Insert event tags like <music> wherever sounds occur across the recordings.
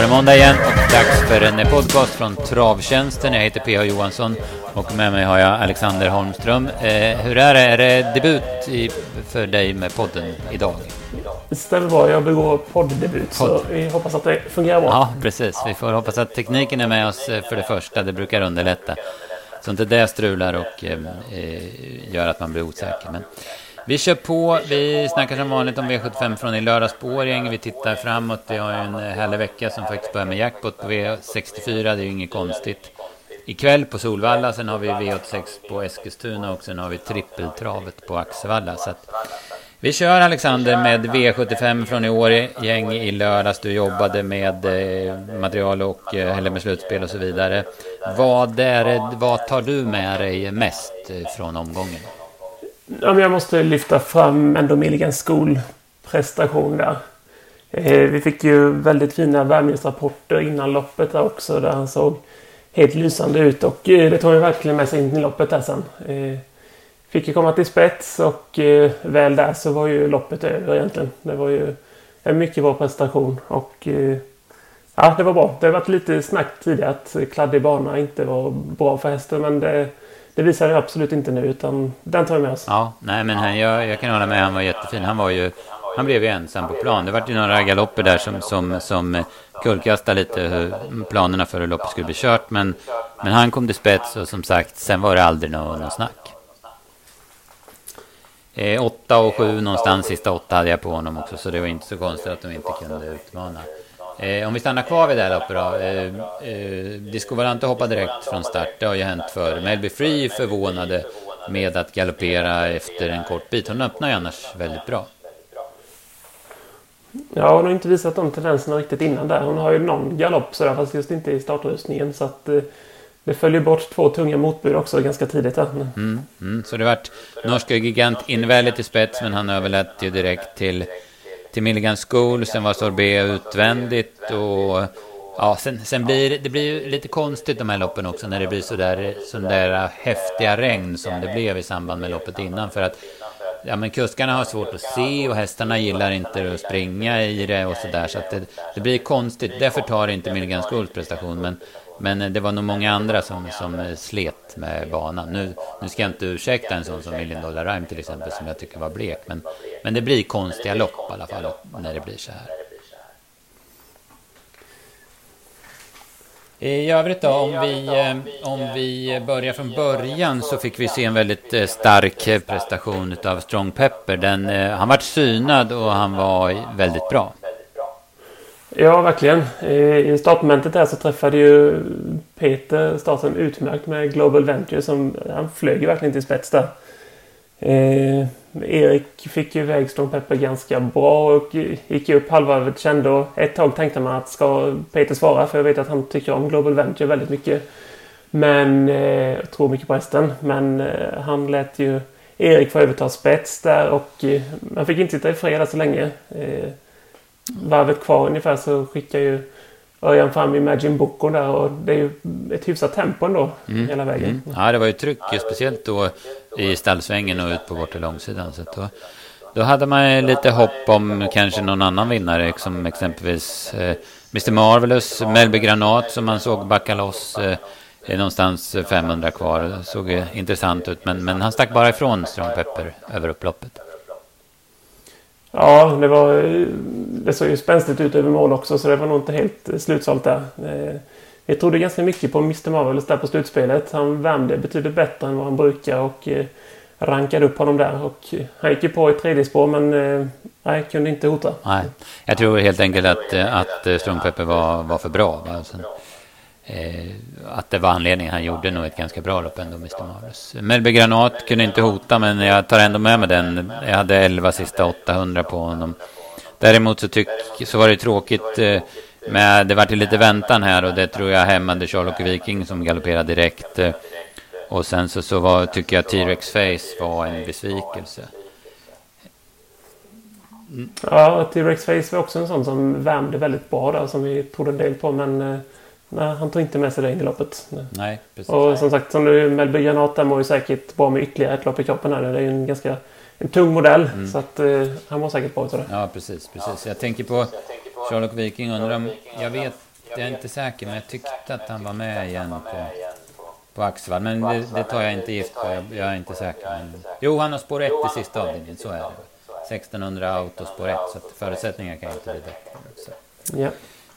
var det måndag igen och dags för en podcast från Travtjänsten. Jag heter P.A. Johansson och med mig har jag Alexander Holmström. Eh, hur är det? Är det debut i, för dig med podden idag? Det stämmer bra. Jag begår podddebut Podd. så vi hoppas att det fungerar bra. Ja, precis. Vi får hoppas att tekniken är med oss eh, för det första. Det brukar underlätta. Så inte det strular och eh, eh, gör att man blir osäker. Men vi kör på. Vi snackar som vanligt om V75 från i lördags på Årjäng. Vi tittar framåt. Vi har en eh, härlig vecka som faktiskt börjar med jackpot på V64. Det är ju inget konstigt. Ikväll på Solvalla. Sen har vi V86 på Eskilstuna och sen har vi trippeltravet på Axevalla. Så att vi kör Alexander med V75 från i år gäng i lördags. Du jobbade med eh, material och eh, eller med slutspel och så vidare. Vad, är, vad tar du med dig mest från omgången? Ja, men jag måste lyfta fram ändå Milligans skolprestation där. Eh, vi fick ju väldigt fina värmningsrapporter innan loppet där också där han såg helt lysande ut och eh, det tog ju verkligen med sig in i loppet där sen. Eh, fick ju komma till spets och väl där så var ju loppet över egentligen. Det var ju en mycket bra prestation och ja, det var bra. Det har varit lite snack tidigare att kladdig bana inte var bra för hästen men det, det visar det absolut inte nu utan den tar vi med oss. Ja, nej men han, jag, jag kan hålla med. Han var jättefin. Han var ju han blev ju ensam på plan. Det var ju några galopper där som, som, som kullkastade lite hur planerna för hur loppet skulle bli kört. Men, men han kom till spets och som sagt, sen var det aldrig någon snack. Eh, åtta och sju någonstans, sista åtta hade jag på honom också. Så det var inte så konstigt att de inte kunde utmana. Eh, om vi stannar kvar vid det här loppet då. Eh, eh, Disco Valante hoppade direkt från start. Det har ju hänt förr. Melby Free förvånade med att galoppera efter en kort bit. Hon öppnar ju annars väldigt bra. Ja, hon har inte visat de tendenserna riktigt innan där. Hon har ju någon galopp sådär, fast just inte i startrustningen. Så att eh, det följer bort två tunga motbud också ganska tidigt. Mm, mm. Så det vart norska gigant inväldigt i spets, men han överlät ju direkt till, till Milligan School. Sen var Sorbet utvändigt och ja, sen, sen blir det blir lite konstigt de här loppen också när det blir så där, så där häftiga regn som det blev i samband med loppet innan. För att ja, men kuskarna har svårt att se och hästarna gillar inte att springa i det och sådär. Så att det, det blir konstigt. Därför tar inte Milligan Schools prestation. Men men eh, det var nog många andra som, som eh, slet med banan. Nu, nu ska jag inte ursäkta en sån som Million Dollar Rhyme till exempel, som jag tycker var blek. Men, men det blir konstiga lopp i alla fall när det blir så här. I övrigt då, om vi, eh, om vi börjar från början så fick vi se en väldigt stark prestation av Strong Pepper. Den, han vart synad och han var väldigt bra. Ja, verkligen. I startmomentet där så träffade ju Peter starten utmärkt med Global Venture. Som, han flög ju verkligen till spets där. Eh, Erik fick ju iväg Storm Pepper ganska bra och gick upp halvvarvet kände och ett tag tänkte man att ska Peter svara för jag vet att han tycker om Global Venture väldigt mycket. Men eh, jag tror mycket på hästen. Men eh, han lät ju Erik få överta spets där och eh, man fick inte sitta i fred så länge. Eh, Varvet kvar ungefär så skickar ju Örjan fram Imagine Boko där och det är ju ett hyfsat tempo ändå mm. hela vägen. Mm. Ja, det var ju tryck, speciellt då i stallsvängen och ut på bortre långsidan. Så då, då hade man lite hopp om kanske någon annan vinnare, som exempelvis eh, Mr Marvelous, Melby Granat som man såg backa loss. Eh, någonstans 500 kvar. Såg eh, intressant ut, men, men han stack bara ifrån Strong Pepper över upploppet. Ja, det, var, det såg ju spänstigt ut över mål också så det var nog inte helt eh, slutsålt där. Eh, vi trodde ganska mycket på Mr Marvelous där på slutspelet. Han värmde betydligt bättre än vad han brukar och eh, rankade upp honom där. Och han gick ju på i tredje spår men nej, kunde inte hota. Nej, jag tror helt enkelt att, att Strömpepper var, var för bra. Alltså eh, att det var anledningen. Han gjorde nog ett ganska bra lopp ändå, Mr. Marus. Melby Granat kunde inte hota, men jag tar ändå med mig den. Jag hade 11 sista 800 på honom. Däremot så, tyck, så var det tråkigt. Eh, med, det var lite väntan här och det tror jag hämmade Charlock Viking som galopperade direkt. Eh, och sen så, så var, tycker jag T-Rex Face var en besvikelse. Ja, T-Rex Face var också en sån som värmde väldigt bra där som vi trodde en del på men eh, Nej, han tog inte med sig det in i loppet. Nej, precis. Och som sagt, som du Melby där mår ju säkert bra med ytterligare ett lopp i kroppen här. Det är ju en ganska en tung modell. Mm. Så att eh, han mår säkert bra utav det. Ja, precis, precis. Jag tänker på Sherlock Viking. Undrar om, jag vet jag är inte säker, men jag tyckte att han var med igen på, på Axevall. Men det, det tar jag inte gift på, jag, jag är inte säker. Men, jo, han har spår 1 i sista avdelningen, så är det. 1600 autospår 1, så att förutsättningar kan inte bli bättre. Så. Ja.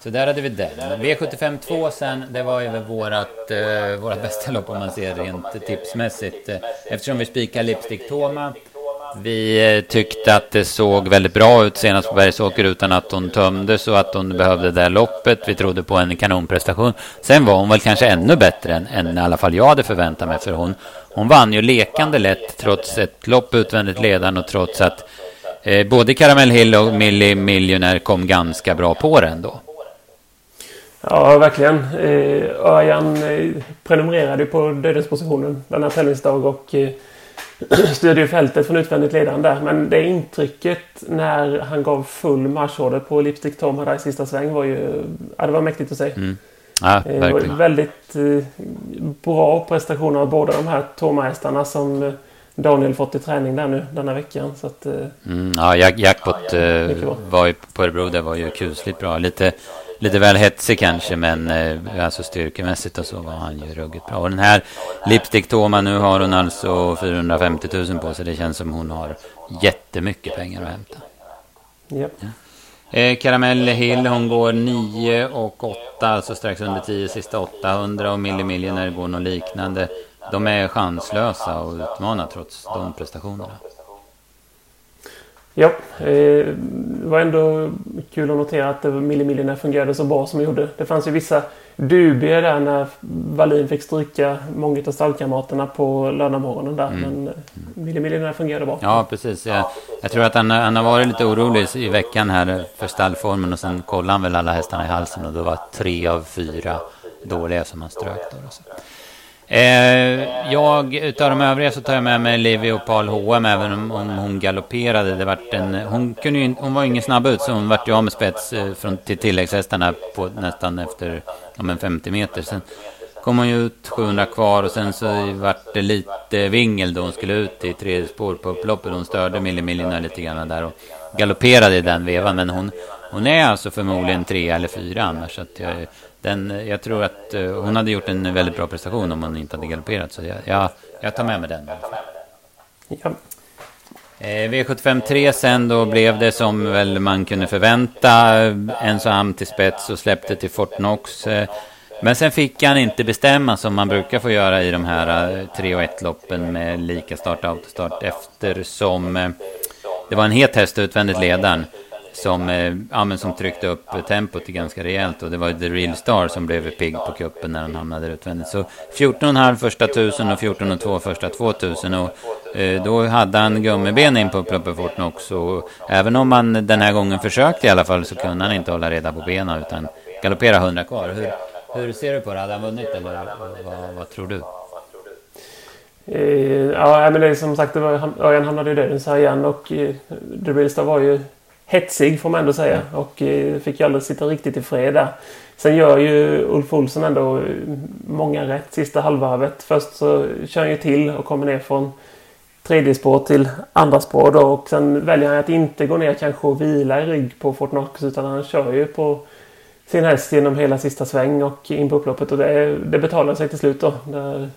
Så där hade vi den. V75 2 sen, det var ju väl vårat, eh, vårat bästa lopp om man ser rent tipsmässigt. Eh, eftersom vi spikar Lipstick Toma. Vi eh, tyckte att det såg väldigt bra ut senast på Bergsåker utan att hon tömdes och att hon behövde det där loppet. Vi trodde på en kanonprestation. Sen var hon väl kanske ännu bättre än, än i alla fall jag hade förväntat mig. För hon, hon vann ju lekande lätt trots ett lopp utvändigt ledande och trots att eh, både Caramel Hill och Millie Millionaire kom ganska bra på den då. Ja, verkligen. Eh, Örjan eh, prenumererade på Dödens positionen denna tävlingsdag och eh, <clears throat> styrde ju fältet från utvändigt ledande. Men det intrycket när han gav full marschorder på Lipstick Tom här i sista sväng var ju... Ja, det var mäktigt att se. Mm. Ja, verkligen. Det var väldigt bra prestation av båda de här Toma-hästarna som Daniel fått i träning där nu denna veckan. Så att, mm, ja, Jackpot var ju på Örebro. Det var ju kusligt bra. Lite lite väl hetsig kanske, men eh, alltså styrkemässigt och så var han ju ruggigt bra. Och den här Lipstick Toma, nu har hon alltså 450 000 på sig. Det känns som hon har jättemycket pengar att hämta. Yep. Ja. Eh, Caramel Hill, hon går 9 och 8, alltså strax under 10 sista 800 och Milli Millionaire går något liknande. De är chanslösa och utmanar trots de prestationerna. Ja, eh, det var ändå kul att notera att Millimillionaire fungerade så bra som det gjorde. Det fanns ju vissa dubier där när Wallin fick stryka många av stallkamraterna på lördagmorgonen där. Mm. Men eh, Millimillionaire fungerade bra. Ja, precis. Jag, jag tror att han, han, har varit lite orolig i veckan här för stallformen och sen kollade han väl alla hästarna i halsen och då var tre av fyra dåliga som han strök. Då, Eh, jag, utav de övriga så tar jag med mig Livy och Paul H.M. även om, om hon galopperade. Det vart en, hon, kunde ju, hon var ju ingen snabb ut så hon vart ju av med spets eh, från, till tilläggshästarna på nästan efter om en 50 meter. Sen kom hon ju ut 700 kvar och sen så vart det lite vingel då hon skulle ut i tredje spår på upploppet. Hon störde Millie lite grann där och galopperade i den vevan. Men hon, hon är alltså förmodligen tre eller fyra annars. Så att jag, den, jag tror att uh, hon hade gjort en väldigt bra prestation om hon inte hade galopperat. Så jag, jag, jag tar med mig den. Ja. Eh, V75 3 sen då blev det som väl man kunde förvänta. Ensam till spets och släppte till Fortnox. Eh, men sen fick han inte bestämma som man brukar få göra i de här 3 och 1 loppen med lika start och autostart eftersom eh, det var en het häst utvändigt ledaren som, eh, ja, men som tryckte upp tempot ganska rejält. Och det var The Real Star som blev pigg på kuppen när han hamnade utvändigt. Så 14,5 första tusen och 14,2 första 2000. Och eh, då hade han gummiben in på Pluppeforten fort också. Och även om han den här gången försökte i alla fall så kunde han inte hålla reda på benen utan galoppera 100 kvar. Hur, hur ser du på det? Hade han vunnit eller vad, vad tror du? Eh, ja, men det är som sagt, var, Örjan hamnade i dödens här igen och eh, The Real Star var ju hetsig får man ändå säga. Och eh, fick ju aldrig sitta riktigt i fred där. Sen gör ju Ulf Olsson ändå många rätt sista halvvarvet. Först så kör han ju till och kommer ner från tredje spår till andra spår då. Och sen väljer han att inte gå ner kanske och vila i rygg på Fortnox utan han kör ju på sin häst genom hela sista sväng och in på upploppet. Och det, det betalar sig till slut då. Där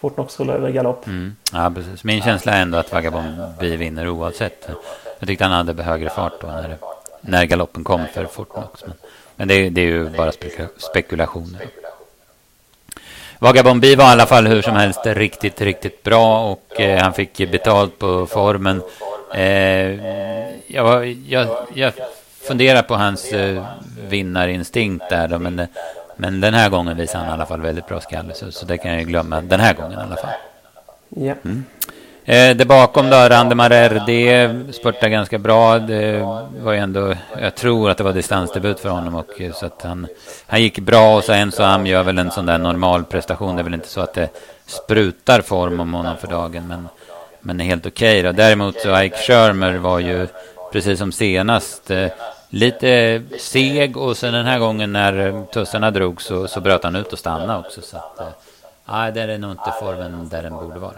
Fortnox rullar över galopp. Mm. Ja, precis. Min känsla är ändå att Vagabond vinner oavsett. Jag tyckte han hade högre fart då när, när galoppen kom för Fortnox. Men, men det, det, är ju bara spekulationer. Vagabond B var i alla fall hur som helst riktigt, riktigt bra och eh, han fick betalt på formen. Eh, jag, jag, jag funderar på hans eh, vinnarinstinkt där då, men, men den här gången visar han i alla fall väldigt bra skalle så, så det kan jag glömma den här gången i alla fall. Ja. Mm. Eh, det bakom då, Randemar RD spurtade ganska bra. Det var ju ändå, jag tror att det var distansdebut för honom och eh, så att han, han gick bra och så Enzo så han gör väl en sån där normal prestation. Det är väl inte så att det sprutar form om honom för dagen, men, men är helt okej okay Däremot så Ike Schermer var ju precis som senast eh, lite seg och sen den här gången när tussarna drog så, så bröt han ut och stannade också. Så att, eh, nej, det är nog inte formen där den borde vara.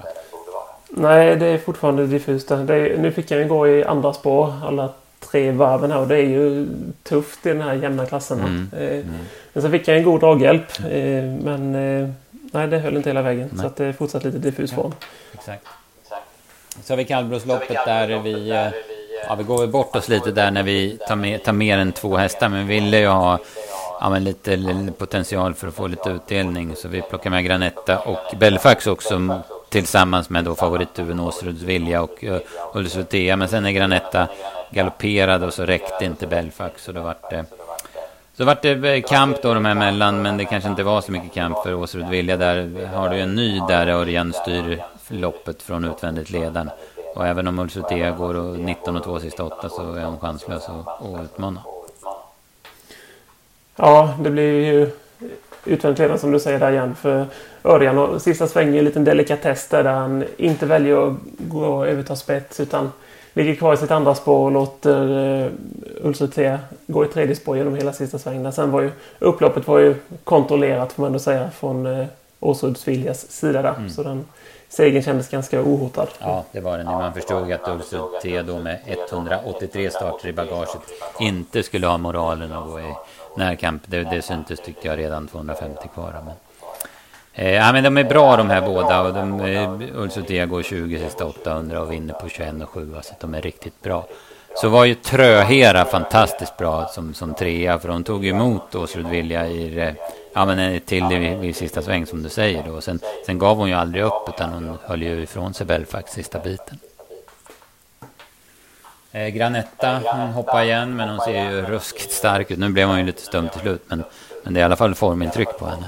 Nej, det är fortfarande diffust. Är, nu fick han ju gå i andra spår alla tre varven här och det är ju tufft i den här jämna klasserna. Mm. Eh, mm. Men så fick jag en god draghjälp. Eh, men eh, nej, det höll inte hela vägen. Nej. Så att det är fortsatt lite diffus form. Exakt. Så har vi kallblodsloppet där vi... Ja, vi går bort oss lite där när vi tar, med, tar mer än två hästar. Men vi ville ju ha ja, men lite, lite potential för att få lite utdelning. Så vi plockar med Granetta och Belfax också tillsammans med då favoritduon Åsruds Vilja och eh, uh, Ulsutea. Men sen är Granetta galopperade och så räckte inte Belfax. Så då vart det, så vart det eh, kamp då de här emellan. Men det kanske inte var så mycket kamp för Åsrud Vilja. Där har du en ny där Örjan styr loppet från utvändigt ledan. Och även om Ulsutea går och 19 och 2 sista åtta så är hon chanslös att utmana. Ja, det blir ju utvändigt ledande som du säger där igen. För Örjan och sista svängen är en liten delikatess där han inte väljer att gå och överta spets utan ligger kvar i sitt andra spår och låter uh, Ulsutea gå i tredje spår genom hela sista svängen. Sen var ju upploppet var ju kontrollerat får man ändå säga från uh, Åsruds Viljas sida där. Mm. Så den segern kändes ganska ohotad. Ja, det var den. Man förstod att Ulsutea då med 183 starter i bagaget inte skulle ha moralen att gå i närkamp. Det, det syntes tyckte jag redan 250 kvar. Men, eh, ja, men de är bra de här båda. Och de, eh, Ulsutea går 20 sista 800 och vinner på 21 och 7. Så de är riktigt bra. Så var ju Tröhera fantastiskt bra som, som trea. För de tog emot Åsrud Vilja i eh, ja, men eh, till vid, vid sista sväng som du säger. Då. Sen, sen gav hon ju aldrig upp utan hon höll ju ifrån sig Belfax sista biten. Eh, Granetta, hon hoppar igen men hon ser ju ruskigt stark ut. Nu blev hon ju lite stum till slut men, men det är i alla fall formintryck på henne.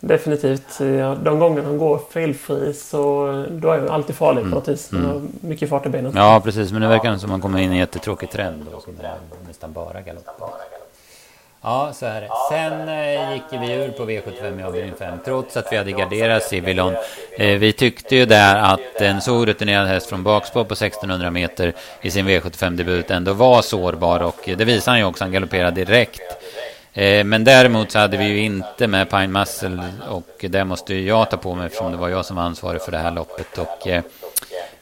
Definitivt. De gånger hon går felfri så då är hon alltid farlig mm. på något vis. Mm. mycket fart i benen. Ja precis men det verkar som att man kommer in i en jättetråkig trend då, som är nästan bara galopp. Ja, så är det. Sen eh, gick vi ur på V75 i avdelning 5, trots att vi hade garderat Civilon. Eh, vi tyckte ju där att en så rutinerad häst från bakspår på 1600 meter i sin V75-debut ändå var sårbar och det visade han ju också, han galopperade direkt. Eh, men däremot så hade vi ju inte med Pine Muscle och det måste ju jag ta på mig eftersom det var jag som var ansvarig för det här loppet. Och, eh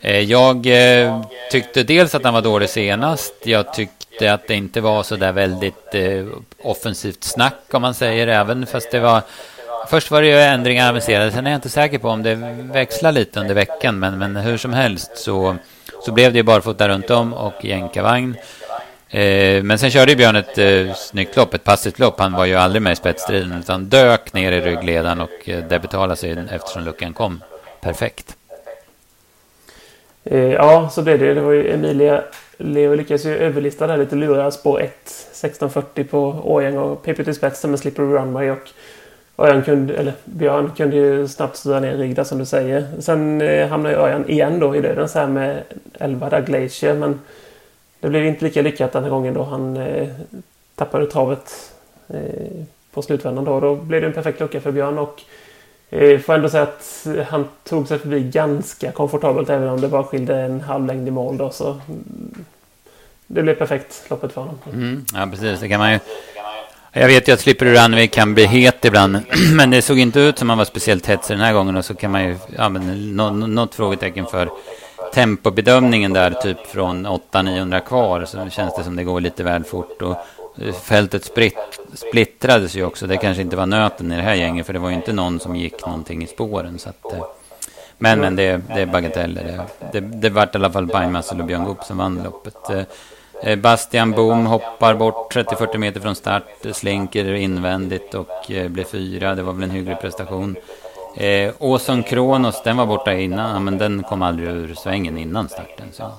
Eh, jag eh, tyckte dels att han var dålig senast. Jag tyckte att det inte var så där väldigt eh, offensivt snack om man säger, även fast det var Först var det ju ändringar aviserade, sen är jag inte säker på om det växlar lite under veckan, men, men hur som helst så, så blev det ju barfota runt om och jänkarvagn. Eh, men sen körde ju Björn ett eh, snyggt lopp, ett passivt lopp. Han var ju aldrig med i spetsstriden utan dök ner i ryggledaren och eh, det betalade sig eftersom luckan kom perfekt. Eh, ja, så blev det. Det var ju Emilia Leo lyckades ju överlista där lite luriga spår 1 1640 på Årjäng och PP till spetsen med Slippery Runway och Örjan kunde, eller Björn kunde ju snabbt styra ner Rigda som du säger. Sen eh, hamnade ju Örjan igen då i döden så här med 11 där Glacier men det blev inte lika lyckat den här gången då han eh, tappade travet eh, på slutvändan då. Då blev det en perfekt lucka för Björn och Eh, får ändå säga att han tog sig förbi ganska komfortabelt även om det bara skilde en halv längd i mål då så mm, det blev perfekt loppet för honom. Mm, ja, precis. Det kan man ju... Jag vet ju att Slipper Runway kan bli het ibland, <clears throat> men det såg inte ut som han var speciellt hetsig den här gången. Och så kan man ju, ja, men något frågetecken för tempobedömningen där, typ från 800-900 kvar, så känns det som det går lite väl fort. Och fältet spritt, splittrades ju också. Det kanske inte var nöten i det här gänget, för det var ju inte någon som gick någonting i spåren. Så att, eh. men, men det, det är bagateller. Det, det, det vart i alla fall Pine Muscle och Björn Goop som vann loppet. Eh, eh, Bastian Boom hoppar bort 30-40 meter från start, slinker invändigt och blir fyra. Det var väl en hygglig prestation. Eh, Åson Kronos, den var borta innan, men den kom aldrig ur svängen innan starten. Så.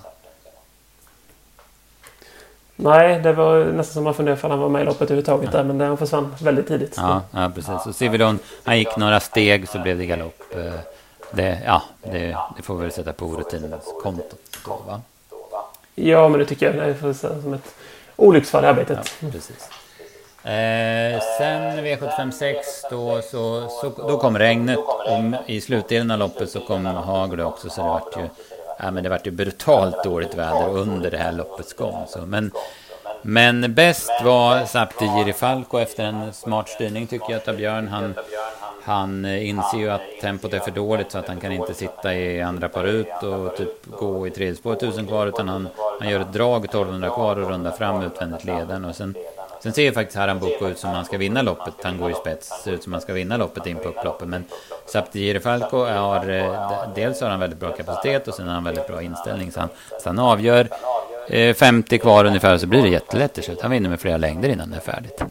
Nej, det var nästan som man funderade om han var med i loppet överhuvudtaget ja. där, men han försvann väldigt tidigt. Ja, ja precis. Och Civilon, han gick några steg så blev det galopp. Eh, det, ja, det, det får vi väl sätta på orutinens konto. Va? Ja, men det tycker jag. Det är som ett olycksfall i arbetet. Ja, precis. Eh, sen V756 då, så, så, då kom regnet och i slutdelen av loppet så kom hagel också så det vart ju, ja, men det vart ju brutalt dåligt väder under det här loppets gång. Så, men, men bäst var Sapti Falco efter en smart styrning tycker jag av Björn. Han, han eh, inser ju att tempot är för dåligt så att han kan inte sitta i andra par ut och typ gå i tredje spår 1000 kvar utan han, han gör ett drag 1200 kvar och rundar fram utvändigt ledaren och sen Sen ser ju faktiskt Haram Boko ut som han ska vinna loppet. Han går ju spets. Ser ut som han ska vinna loppet in på upploppet. Men Saptiri Falco har... Eh, dels har han väldigt bra kapacitet och sen har han väldigt bra inställning. Så han, så han avgör eh, 50 kvar ungefär så blir det jättelätt till slut. Han vinner med flera längder innan det är färdigt.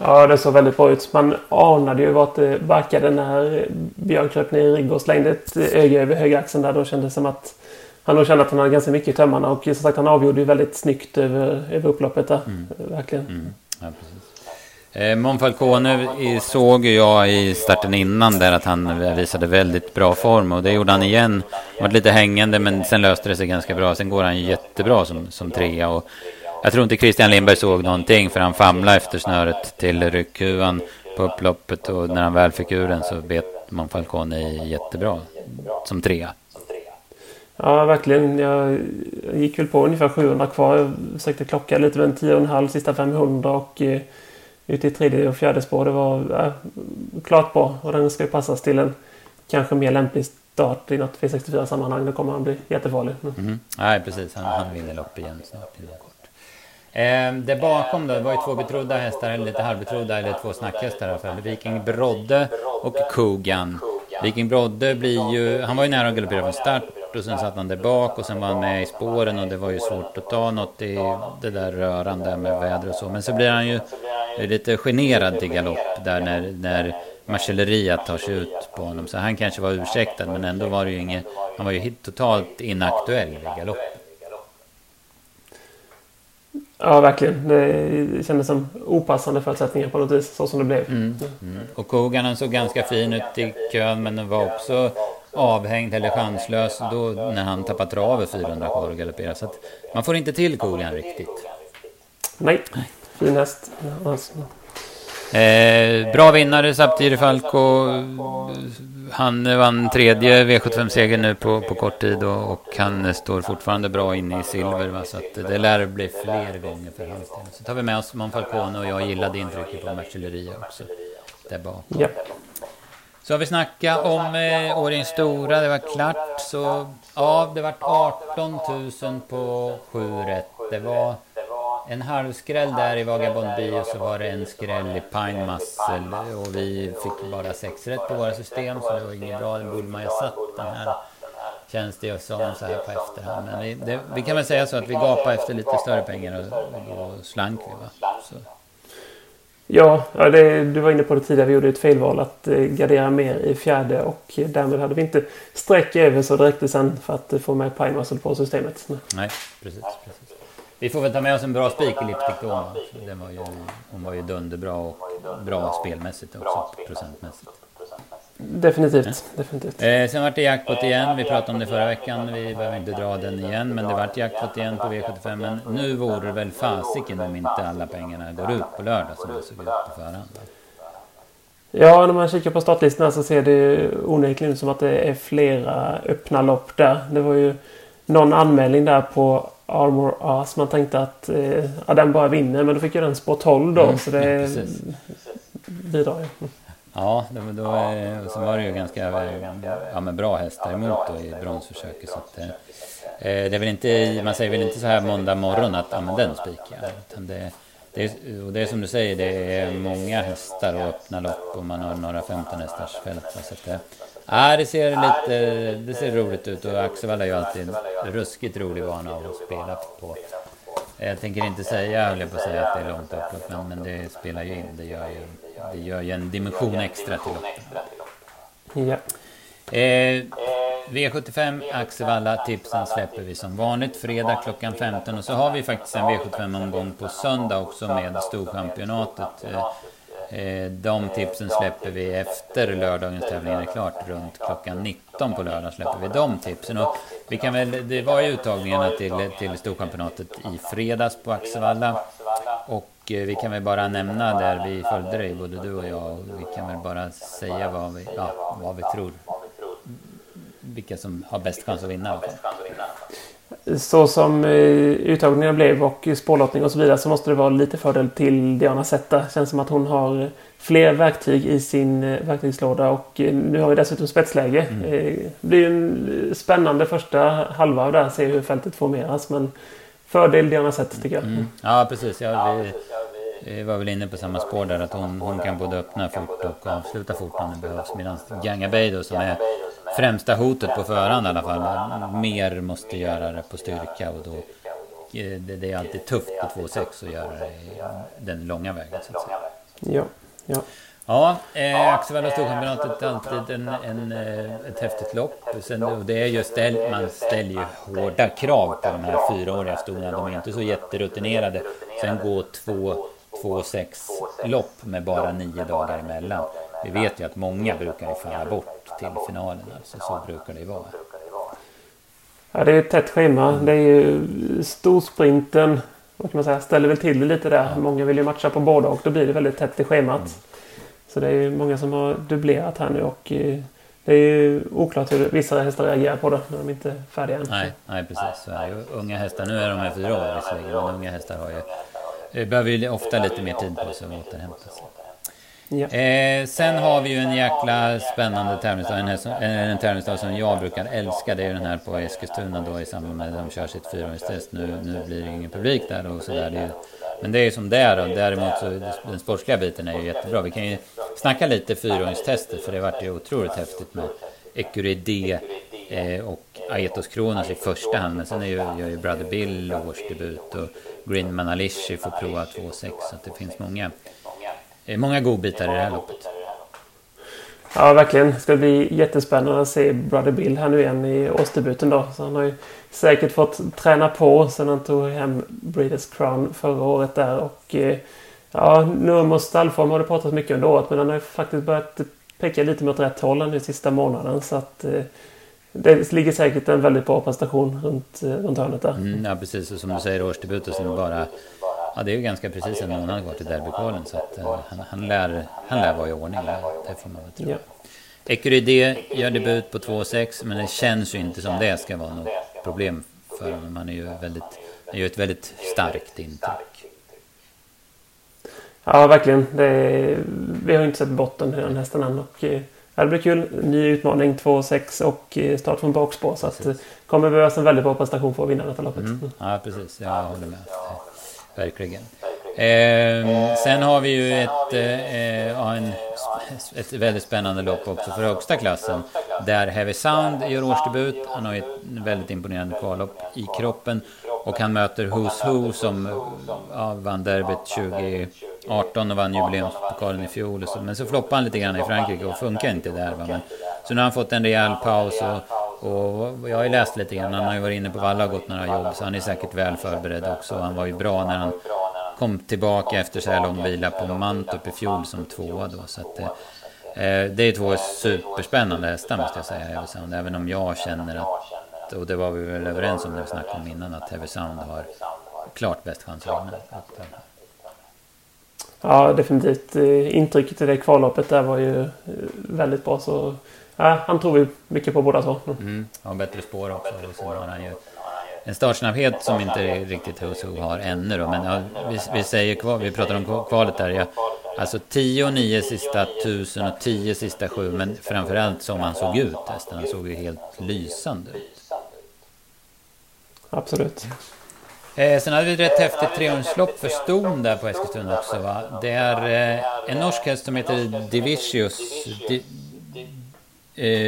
Ja, det såg väldigt bra ut. Man anade ju vart det barkade när Björn kröp ner i rygg och slängde ett eh, öga över högeraxeln där. Då kändes det som att han nog kände att han hade ganska mycket i tömmarna och som sagt han avgjorde ju väldigt snyggt över, över upploppet där. Mm. Verkligen. Mm. Ja. Eh, Monfalcone såg jag i starten innan där att han visade väldigt bra form och det gjorde han igen. Var lite hängande men sen löste det sig ganska bra. Sen går han jättebra som, som trea och jag tror inte Christian Lindberg såg någonting för han famlade efter snöret till ryckhuvan på upploppet och när han väl fick ur den så bet Monfalcone jättebra som trea. Ja, verkligen. Jag gick väl på ungefär 700 kvar. Jag försökte klocka lite med en 10,5 sista 500 och eh, ute i tredje och fjärde spår. Det var eh, klart bra och den ska ju passas till en kanske mer lämplig start i något V64-sammanhang. Då kommer han bli jättefarlig. Mm. Mm. Nej, precis. Han, han vinner lopp igen snart. Eh, det bakom då, det var ju två betrodda hästar, eller lite halvbetrodda, eller två snackhästar i alla fall. Viking Brodde och Kogan. Viking Brodde blir ju, han var ju nära att galoppera från start och sen satt han där bak och sen var han med i spåren och det var ju svårt att ta något i det där rörande med väder och så. Men så blir han ju lite generad till galopp där när, när Marcelleria tar sig ut på honom. Så han kanske var ursäktad men ändå var det ju inget, han var ju totalt inaktuell i galopp. Ja, verkligen. Det kändes som opassande förutsättningar på något vis, så som det blev. Mm, mm. Och Kogan såg ganska fin ut i kön, men den var också avhängd eller chanslös då när han tappade travet 400 kvar och galopperade. Så att man får inte till Kogan riktigt. Nej, fin häst. Eh, bra vinnare, Saptiri Falco. Han vann tredje V75-seger nu på, på kort tid och, och, han står fortfarande bra inne i silver. Va? Så att det lär bli fler gånger för hans del. Så tar vi med oss Monfalcone och jag gillade intrycket på Marcelleria också. Där bak. Ja. Så har vi snackat om eh, Årjängs Stora, det var klart. Så ja, det var 18 000 på 7 rätt. Det var en halvskräll där i Vagabond By och så var det en skräll i Pine Muscle. Och vi fick bara 6 rätt på våra system så det var inget bra. Bullmaja satt den här känns det ju som så här på efterhand. Men vi, det, vi kan väl säga så att vi gapade efter lite större pengar och, och slank vi va. Så. Ja, ja det, du var inne på det tidigare. Vi gjorde ett felval att eh, gardera mer i fjärde och därmed hade vi inte streck över så det räckte sen för att få med Pine Muscle på systemet. Nej, precis. precis. Vi får väl ta med oss en bra spik i Liptic då. Den var ju, hon var ju dunderbra och bra spelmässigt också, procentmässigt. Definitivt. Definitivt. Eh, sen vart det jackpot igen. Vi pratade om det förra veckan. Vi behöver inte dra den igen. Men det vart jackpot igen på V75. Men nu vore det väl fasiken om inte alla pengarna går ut på lördag som det såg ut på förhand. Ja, när man kikar på startlistorna så ser det onekligen ut som att det är flera öppna lopp där. Det var ju någon anmälning där på Armor As. Man tänkte att eh, ja, den bara vinner. Men då fick ju den spår 12 då. Mm, så det ja, bidrar ju. Ja, då, då, så var det ju ganska ja, men bra hästar emot då i bronsförsöket. Så att, eh, det är väl inte, man säger väl inte så här måndag morgon att ja, men den spikar jag. Det, det, är, och det är som du säger, det är många hästar och öppna lopp och man har några 15 hästars fält. Så att det, ja, det ser lite det ser roligt ut och Axevall är ju alltid ruskigt rolig vana att spela på. Jag tänker inte säga, höll jag på att säga, att det är långt upplopp, men, men det spelar ju in. Det gör ju det gör ju en dimension extra till loppen. Ja. Eh, V75 Axevalla tipsen släpper vi som vanligt fredag klockan 15 och så har vi faktiskt en V75-omgång på söndag också med Storchampionatet. Eh, Eh, de tipsen släpper vi efter lördagens tävling är klart. Runt klockan 19 på lördag släpper vi de tipsen. Och vi kan väl, det var ju uttagningarna till, till Storchampionatet i fredags på Axevalla. Och eh, vi kan väl bara nämna där vi följde dig, både du och jag. Och vi kan väl bara säga vad vi, ja, vad vi tror. Vilka som har bäst chans att vinna. så som eh, uttagningarna blev och spårlottning och så vidare så måste det vara lite fördel till Diana Zeta. Känns som att hon har fler verktyg i sin eh, verktygslåda och nu har vi dessutom spetsläge. Mm. Det blir en spännande första halva där, se hur fältet formeras. Men fördel Diana Zeta tycker jag. Mm. Ja, precis. Ja, vi, vi var väl inne på samma spår där att hon, hon kan både öppna fort och avsluta fort om det behövs. Medan Gangabey då som är främsta hotet på förhand i alla fall. Mer måste göra det på styrka och då eh, det, det är alltid tufft på 2,6 att göra det den långa vägen så att säga. Ja, ja. Ja, eh, Axevalla Storchampionatet är alltid en, en, eh, ett häftigt lopp. Sen, och det är just det, man ställer ju hårda krav på de här fyraåriga stona. De är inte så jätterutinerade. Sen gå två, två sex lopp med bara nio dagar emellan. Vi vet ju att många brukar falla bort till finalen. Alltså, så brukar det ju vara. Ja, det är ett tätt schema. Det är ju storsprinten. Vad kan man säga? Ställer väl till det lite där. Ja. Många vill ju matcha på båda och då blir det väldigt tätt i schemat. Mm. Så det är många som har dubblerat här nu och eh, det är ju oklart hur vissa hästar reagerar på det när de inte är färdiga än. Nej, nej precis. Är Unga hästar, nu är de här fyra år visserligen, men unga hästar har ju, eh, behöver ju ofta lite mer tid på sig att återhämta sig. Ja. Eh, sen har vi ju en jäkla spännande tävlingsdag, en, en, en tävlingsdag som jag brukar älska. Det är den här på Eskilstuna då i samband med att de kör sitt fyraårstest. Nu, nu blir det ingen publik där och sådär. Det men det är ju som det är. Däremot så den sportsliga biten är ju jättebra. Vi kan ju snacka lite fyraåringstestet för det vart ju otroligt häftigt med Ecuride eh, och Aetos Kronos i första hand. Men sen är ju, gör ju Brother Bill årsdebut och Green Manalishi får prova 2,6 så att det finns många eh, många godbitar i det här loppet. Ja, verkligen. Det ska bli jättespännande att se Brother Bill här nu igen i årsdebuten då. Så han har ju säkert fått träna på sen han tog hem Breeders Crown förra året där. Och eh, ja, Nurmos stallform har det pratats mycket under året men han har faktiskt börjat peka lite mot rätt håll nu sista månaden. Så att eh, det ligger säkert en väldigt bra prestation runt, eh, runt hörnet där. Mm, ja, precis. Och som du säger, årsdebuten som bara Ja, det är ju ganska precis en månad kvar till derbykvalen så att uh, han, han, lär, han lär vara i ordning. Det får man väl tro. Ja. Ecuride gör debut på 2,6 men det känns ju inte som det ska vara något problem för honom. Han är ju väldigt, han gör ett väldigt starkt intryck. Ja, verkligen. Är, vi har inte sett botten i den hästen än. Och, eh, det blir kul. Ny utmaning 2,6 och eh, start från bakspår. Så att, det kommer behövas en väldigt bra prestation för att vinna detta loppet. Mm. Ja, precis. Jag håller med. Verkligen. Eh, sen har vi ju ett, eh, eh en, ett väldigt spännande lopp också för högsta klassen. Där Heavy Sound gör årsdebut. Han har ju ett väldigt imponerande kvallopp i kroppen. Och han möter Who's Who som ja, vann derbyt 2018 och vann jubileumspokalen i fjol. Så, men så floppade han lite grann i Frankrike och funkar inte där. Va? Men, så nu har han fått en rejäl paus. Och, och jag har ju läst lite grann. Han har ju varit inne på Valla och gått några jobb. Så han är säkert väl förberedd också. Han var ju bra när han kom tillbaka efter så här lång vila på Mantorp i fjol som tvåa då. Så att, eh, det är två superspännande hästar måste jag säga. Även om jag känner att, och det var vi väl överens om när vi snackade om innan, att Heavy Sound har klart bäst chans att vinna. Eh, ja, definitivt. Eh, intrycket i det kvalloppet där var ju eh, väldigt bra. Så ja, han tror vi mycket på båda två. Mm. Ja, bättre spår också. Och så har han ju en startsnabbhet som inte riktigt Husu har ännu då. Men ja, vi, vi, säger kval, vi pratar om kvalet där. Ja. Alltså 10 och 9 sista 1000 och 10 sista 7. Men framförallt som han såg ut hästen. Han såg ju helt lysande ut. Absolut. Eh, sen hade vi ett rätt häftigt trehundslopp för ston där på Eskilstuna också va. Det är eh, en norsk häst som heter Divicius. Di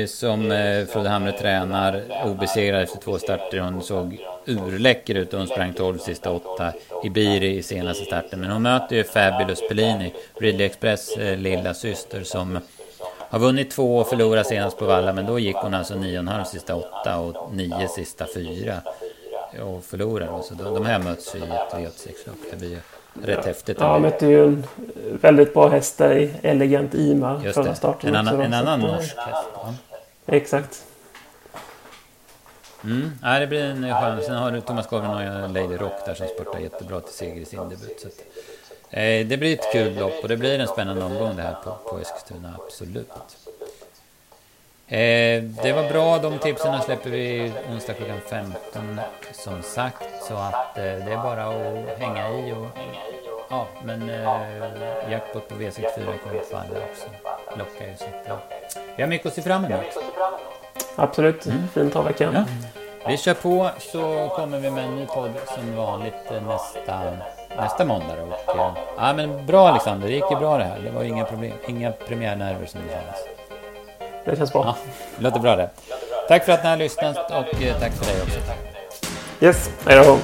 som eh, Frode Hamre tränar, obesegrad efter två starter. Hon såg urläcker ut och hon sprang 12 sista åtta i Biri i senaste starten. Men hon möter ju Fabulous Pellini, Ridley Express eh, lilla syster som har vunnit två och förlorat senast på Valla. Men då gick hon alltså 9,5 sista åtta och 9 sista fyra och förlorade. Så de, här möts ju i ett V86-lopp. Det blir ju rätt häftigt. Ja, mötte ju en väldigt bra häst där i Elegant Ima Just förra starten. En annan, en annan norsk häst. Exakt. Mm. Ja, det blir en chans. Sen har du Thomas Gavlen och Lady Rock där som spurtar jättebra till seger i sin debut. Så att, eh, det blir ett kul lopp och det blir en spännande omgång det här på, på Eskilstuna, absolut. Eh, det var bra, de tipsen släpper vi onsdag klockan 15 som sagt. Så att eh, det är bara att hänga i och ja, men eh, jackpot på V64 kommer falla också. Lockar ju så ja. Vi har mycket att se fram emot. Absolut, mm. fin travvecka. Ja. Vi kör på så kommer vi med en ny podd som vanligt eh, nästa, nästa måndag. Och, eh, ja, men bra Alexander, det gick ju bra det här. Det var inga problem, inga premiärnerver som det kändes. Det känns bra. Ja, det låter bra det. Tack för att ni har lyssnat och eh, tack för dig också. Yes, hej då.